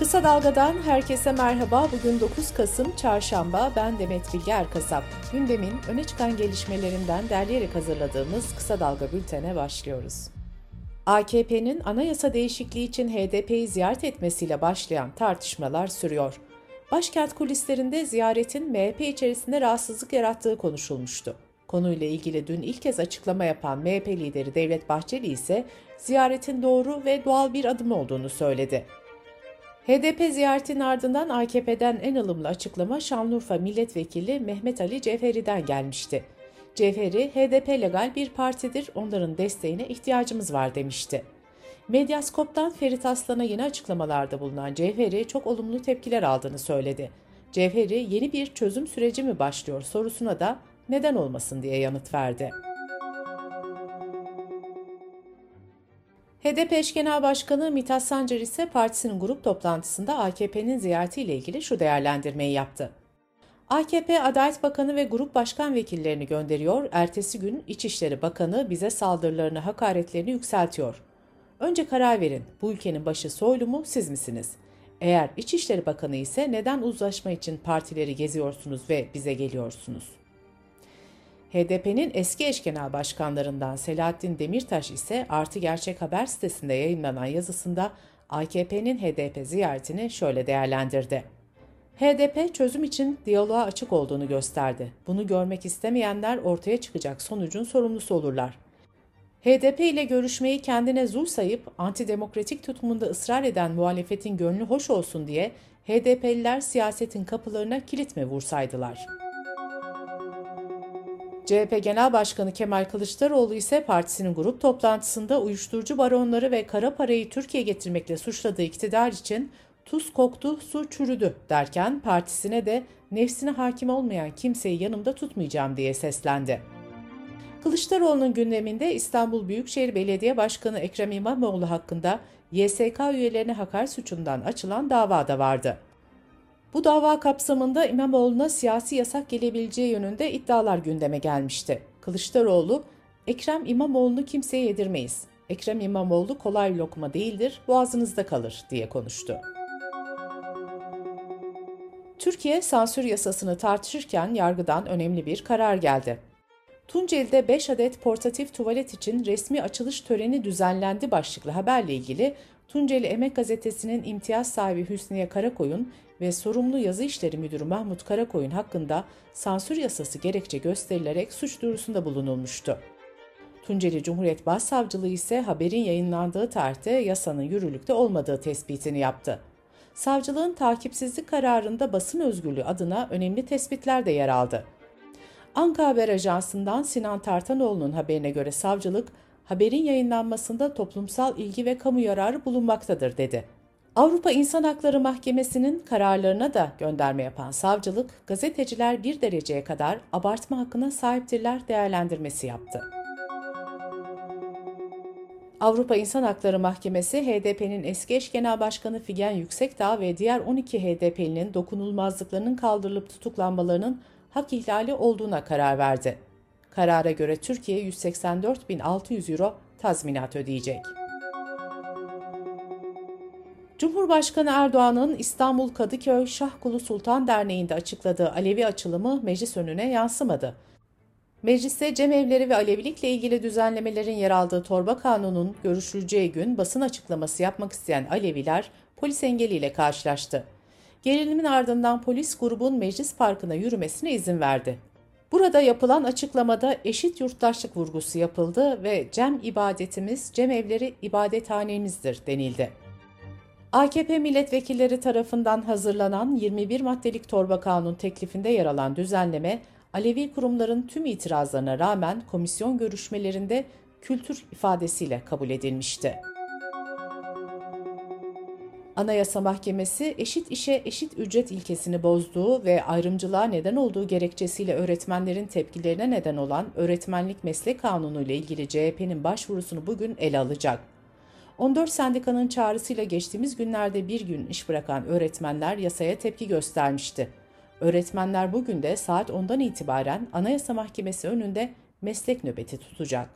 Kısa Dalga'dan herkese merhaba. Bugün 9 Kasım Çarşamba. Ben Demet Bilge Erkasap. Gündemin öne çıkan gelişmelerinden derleyerek hazırladığımız Kısa Dalga bültene başlıyoruz. AKP'nin anayasa değişikliği için HDP'yi ziyaret etmesiyle başlayan tartışmalar sürüyor. Başkent kulislerinde ziyaretin MHP içerisinde rahatsızlık yarattığı konuşulmuştu. Konuyla ilgili dün ilk kez açıklama yapan MHP lideri Devlet Bahçeli ise ziyaretin doğru ve doğal bir adım olduğunu söyledi. HDP ziyaretinin ardından AKP'den en ılımlı açıklama Şanlıurfa Milletvekili Mehmet Ali Cevheri'den gelmişti. Cevheri, HDP legal bir partidir, onların desteğine ihtiyacımız var demişti. Medyaskop'tan Ferit Aslan'a yeni açıklamalarda bulunan Cevheri çok olumlu tepkiler aldığını söyledi. Cevheri yeni bir çözüm süreci mi başlıyor sorusuna da neden olmasın diye yanıt verdi. HDP eş genel başkanı Mithat Sancar ise partisinin grup toplantısında AKP'nin ziyaretiyle ilgili şu değerlendirmeyi yaptı. AKP Adalet Bakanı ve grup başkan vekillerini gönderiyor, ertesi gün İçişleri Bakanı bize saldırılarını, hakaretlerini yükseltiyor. Önce karar verin, bu ülkenin başı soylu mu, siz misiniz? Eğer İçişleri Bakanı ise neden uzlaşma için partileri geziyorsunuz ve bize geliyorsunuz? HDP'nin eski eş genel başkanlarından Selahattin Demirtaş ise Artı Gerçek Haber sitesinde yayınlanan yazısında AKP'nin HDP ziyaretini şöyle değerlendirdi. HDP çözüm için diyaloğa açık olduğunu gösterdi. Bunu görmek istemeyenler ortaya çıkacak sonucun sorumlusu olurlar. HDP ile görüşmeyi kendine zul sayıp antidemokratik tutumunda ısrar eden muhalefetin gönlü hoş olsun diye HDP'liler siyasetin kapılarına kilit mi vursaydılar?'' CHP Genel Başkanı Kemal Kılıçdaroğlu ise partisinin grup toplantısında uyuşturucu baronları ve kara parayı Türkiye getirmekle suçladığı iktidar için tuz koktu, su çürüdü derken partisine de nefsine hakim olmayan kimseyi yanımda tutmayacağım diye seslendi. Kılıçdaroğlu'nun gündeminde İstanbul Büyükşehir Belediye Başkanı Ekrem İmamoğlu hakkında YSK üyelerine hakaret suçundan açılan dava da vardı. Bu dava kapsamında İmamoğlu'na siyasi yasak gelebileceği yönünde iddialar gündeme gelmişti. Kılıçdaroğlu, Ekrem İmamoğlu'nu kimseye yedirmeyiz. Ekrem İmamoğlu kolay lokma değildir, boğazınızda kalır diye konuştu. Türkiye sansür yasasını tartışırken yargıdan önemli bir karar geldi. Tunceli'de 5 adet portatif tuvalet için resmi açılış töreni düzenlendi başlıklı haberle ilgili Tunceli Emek Gazetesi'nin imtiyaz sahibi Hüsniye Karakoyun ve sorumlu yazı işleri müdürü Mahmut Karakoyun hakkında sansür yasası gerekçe gösterilerek suç duyurusunda bulunulmuştu. Tunceli Cumhuriyet Başsavcılığı ise haberin yayınlandığı tarihte yasanın yürürlükte olmadığı tespitini yaptı. Savcılığın takipsizlik kararında basın özgürlüğü adına önemli tespitler de yer aldı. Anka Haber Ajansı'ndan Sinan Tartanoğlu'nun haberine göre savcılık, haberin yayınlanmasında toplumsal ilgi ve kamu yararı bulunmaktadır dedi. Avrupa İnsan Hakları Mahkemesi'nin kararlarına da gönderme yapan savcılık, gazeteciler bir dereceye kadar abartma hakkına sahiptirler değerlendirmesi yaptı. Avrupa İnsan Hakları Mahkemesi, HDP'nin eski eş genel başkanı Figen Yüksekdağ ve diğer 12 HDP'linin dokunulmazlıklarının kaldırılıp tutuklanmalarının hak ihlali olduğuna karar verdi. Karara göre Türkiye 184.600 euro tazminat ödeyecek. Cumhurbaşkanı Erdoğan'ın İstanbul Kadıköy Şahkulu Sultan Derneği'nde açıkladığı Alevi açılımı meclis önüne yansımadı. Mecliste cemevleri ve Alevilikle ilgili düzenlemelerin yer aldığı torba kanunun görüşüleceği gün basın açıklaması yapmak isteyen Aleviler polis engeliyle karşılaştı. Gerilimin ardından polis grubun meclis parkına yürümesine izin verdi. Burada yapılan açıklamada eşit yurttaşlık vurgusu yapıldı ve cem ibadetimiz cemevleri ibadethanemizdir denildi. AKP milletvekilleri tarafından hazırlanan 21 maddelik torba kanun teklifinde yer alan düzenleme, Alevi kurumların tüm itirazlarına rağmen komisyon görüşmelerinde kültür ifadesiyle kabul edilmişti. Anayasa Mahkemesi eşit işe eşit ücret ilkesini bozduğu ve ayrımcılığa neden olduğu gerekçesiyle öğretmenlerin tepkilerine neden olan Öğretmenlik Meslek Kanunu ile ilgili CHP'nin başvurusunu bugün ele alacak. 14 sendikanın çağrısıyla geçtiğimiz günlerde bir gün iş bırakan öğretmenler yasaya tepki göstermişti. Öğretmenler bugün de saat 10'dan itibaren Anayasa Mahkemesi önünde meslek nöbeti tutacak.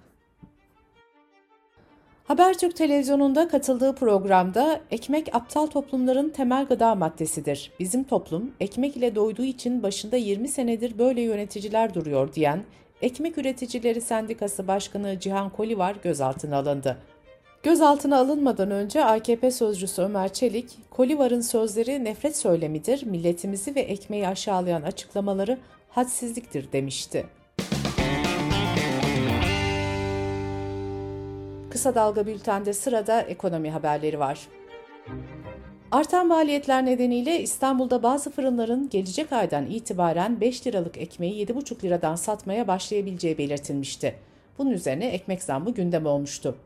Habertürk televizyonunda katıldığı programda ekmek aptal toplumların temel gıda maddesidir. Bizim toplum ekmek ile doyduğu için başında 20 senedir böyle yöneticiler duruyor diyen Ekmek Üreticileri Sendikası Başkanı Cihan Kolivar gözaltına alındı. Gözaltına alınmadan önce AKP sözcüsü Ömer Çelik, Kolivar'ın sözleri nefret söylemidir, milletimizi ve ekmeği aşağılayan açıklamaları hadsizliktir demişti. Kısa Dalga Bülten'de sırada ekonomi haberleri var. Artan maliyetler nedeniyle İstanbul'da bazı fırınların gelecek aydan itibaren 5 liralık ekmeği 7,5 liradan satmaya başlayabileceği belirtilmişti. Bunun üzerine ekmek zammı gündem olmuştu.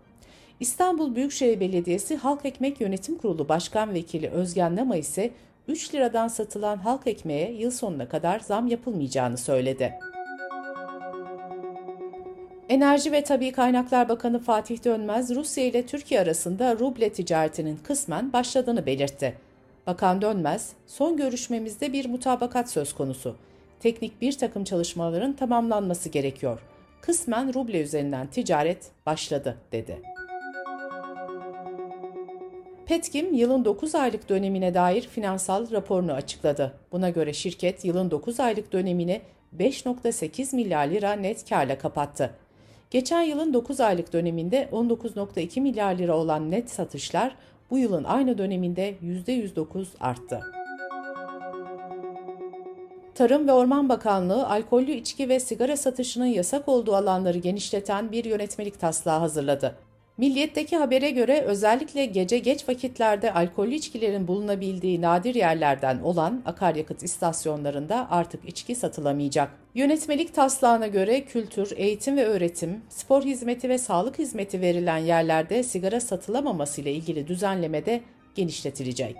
İstanbul Büyükşehir Belediyesi Halk Ekmek Yönetim Kurulu Başkan Vekili Özgen Nama ise 3 liradan satılan halk ekmeğe yıl sonuna kadar zam yapılmayacağını söyledi. Enerji ve Tabi Kaynaklar Bakanı Fatih Dönmez, Rusya ile Türkiye arasında ruble ticaretinin kısmen başladığını belirtti. Bakan Dönmez, son görüşmemizde bir mutabakat söz konusu. Teknik bir takım çalışmaların tamamlanması gerekiyor. Kısmen ruble üzerinden ticaret başladı, dedi. Petkim yılın 9 aylık dönemine dair finansal raporunu açıkladı. Buna göre şirket yılın 9 aylık dönemini 5.8 milyar lira net karla kapattı. Geçen yılın 9 aylık döneminde 19.2 milyar lira olan net satışlar bu yılın aynı döneminde %109 arttı. Tarım ve Orman Bakanlığı alkollü içki ve sigara satışının yasak olduğu alanları genişleten bir yönetmelik taslağı hazırladı. Milliyetteki habere göre özellikle gece geç vakitlerde alkollü içkilerin bulunabildiği nadir yerlerden olan akaryakıt istasyonlarında artık içki satılamayacak. Yönetmelik taslağına göre kültür, eğitim ve öğretim, spor hizmeti ve sağlık hizmeti verilen yerlerde sigara satılamaması ile ilgili düzenleme de genişletilecek.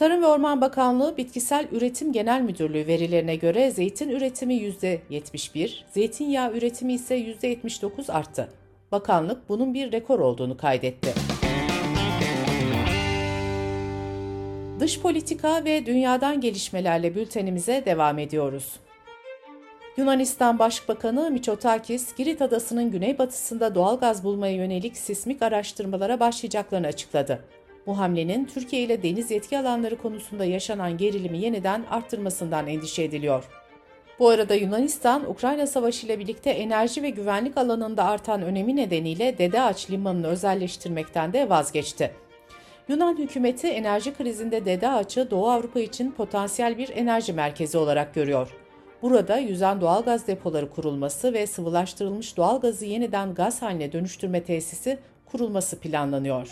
Tarım ve Orman Bakanlığı Bitkisel Üretim Genel Müdürlüğü verilerine göre zeytin üretimi %71, zeytinyağı üretimi ise %79 arttı. Bakanlık bunun bir rekor olduğunu kaydetti. Dış politika ve dünyadan gelişmelerle bültenimize devam ediyoruz. Yunanistan Başbakanı Mitsotakis, Girit Adası'nın güneybatısında doğalgaz bulmaya yönelik sismik araştırmalara başlayacaklarını açıkladı. Bu hamlenin Türkiye ile deniz yetki alanları konusunda yaşanan gerilimi yeniden arttırmasından endişe ediliyor. Bu arada Yunanistan, Ukrayna Savaşı ile birlikte enerji ve güvenlik alanında artan önemi nedeniyle Dede Ağaç Limanı'nı özelleştirmekten de vazgeçti. Yunan hükümeti enerji krizinde Dede Ağaç'ı Doğu Avrupa için potansiyel bir enerji merkezi olarak görüyor. Burada yüzen doğalgaz depoları kurulması ve sıvılaştırılmış doğalgazı yeniden gaz haline dönüştürme tesisi kurulması planlanıyor.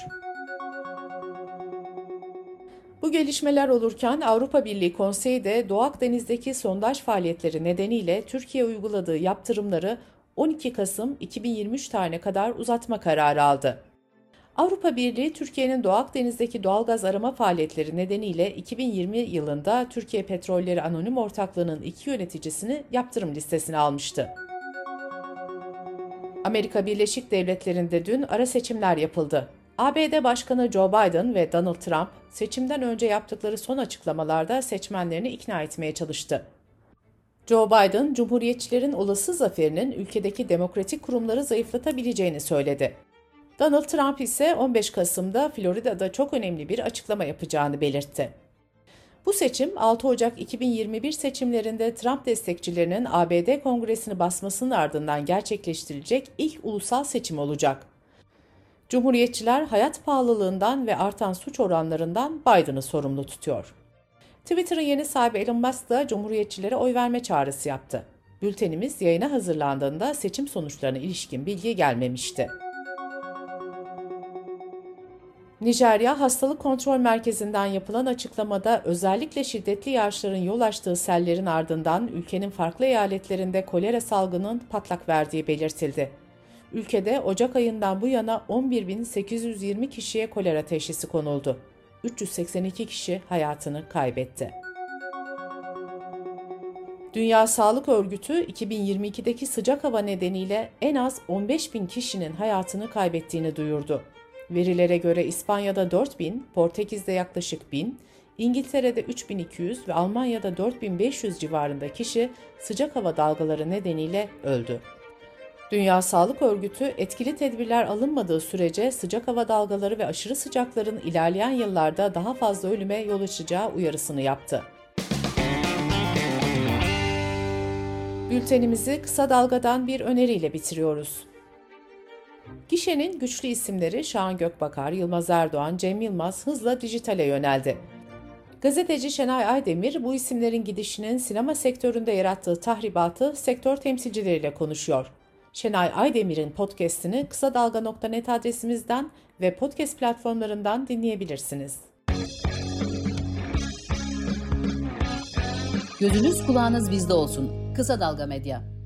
Bu gelişmeler olurken Avrupa Birliği Konseyi de Doğu Akdeniz'deki sondaj faaliyetleri nedeniyle Türkiye uyguladığı yaptırımları 12 Kasım 2023 tarihine kadar uzatma kararı aldı. Avrupa Birliği, Türkiye'nin Doğu Akdeniz'deki doğalgaz arama faaliyetleri nedeniyle 2020 yılında Türkiye Petrolleri Anonim Ortaklığı'nın iki yöneticisini yaptırım listesine almıştı. Amerika Birleşik Devletleri'nde dün ara seçimler yapıldı. ABD Başkanı Joe Biden ve Donald Trump seçimden önce yaptıkları son açıklamalarda seçmenlerini ikna etmeye çalıştı. Joe Biden, Cumhuriyetçilerin olası zaferinin ülkedeki demokratik kurumları zayıflatabileceğini söyledi. Donald Trump ise 15 Kasım'da Florida'da çok önemli bir açıklama yapacağını belirtti. Bu seçim 6 Ocak 2021 seçimlerinde Trump destekçilerinin ABD Kongresi'ni basmasının ardından gerçekleştirilecek ilk ulusal seçim olacak. Cumhuriyetçiler hayat pahalılığından ve artan suç oranlarından Biden'ı sorumlu tutuyor. Twitter'ın yeni sahibi Elon Musk da Cumhuriyetçilere oy verme çağrısı yaptı. Bültenimiz yayına hazırlandığında seçim sonuçlarına ilişkin bilgi gelmemişti. Nijerya Hastalık Kontrol Merkezi'nden yapılan açıklamada özellikle şiddetli yağışların yol açtığı sellerin ardından ülkenin farklı eyaletlerinde kolera salgının patlak verdiği belirtildi. Ülkede Ocak ayından bu yana 11.820 kişiye kolera teşhisi konuldu. 382 kişi hayatını kaybetti. Dünya Sağlık Örgütü 2022'deki sıcak hava nedeniyle en az 15 bin kişinin hayatını kaybettiğini duyurdu. Verilere göre İspanya'da 4 bin, Portekiz'de yaklaşık 1000, İngiltere'de 3200 ve Almanya'da 4500 civarında kişi sıcak hava dalgaları nedeniyle öldü. Dünya Sağlık Örgütü etkili tedbirler alınmadığı sürece sıcak hava dalgaları ve aşırı sıcakların ilerleyen yıllarda daha fazla ölüme yol açacağı uyarısını yaptı. Bültenimizi kısa dalgadan bir öneriyle bitiriyoruz. Gişenin güçlü isimleri Şahan Gökbakar, Yılmaz Erdoğan, Cem Yılmaz hızla dijitale yöneldi. Gazeteci Şenay Aydemir bu isimlerin gidişinin sinema sektöründe yarattığı tahribatı sektör temsilcileriyle konuşuyor. Şenay Aydemir'in podcast'ini kısa dalga.net adresimizden ve podcast platformlarından dinleyebilirsiniz. Gözünüz kulağınız bizde olsun. Kısa Dalga Medya.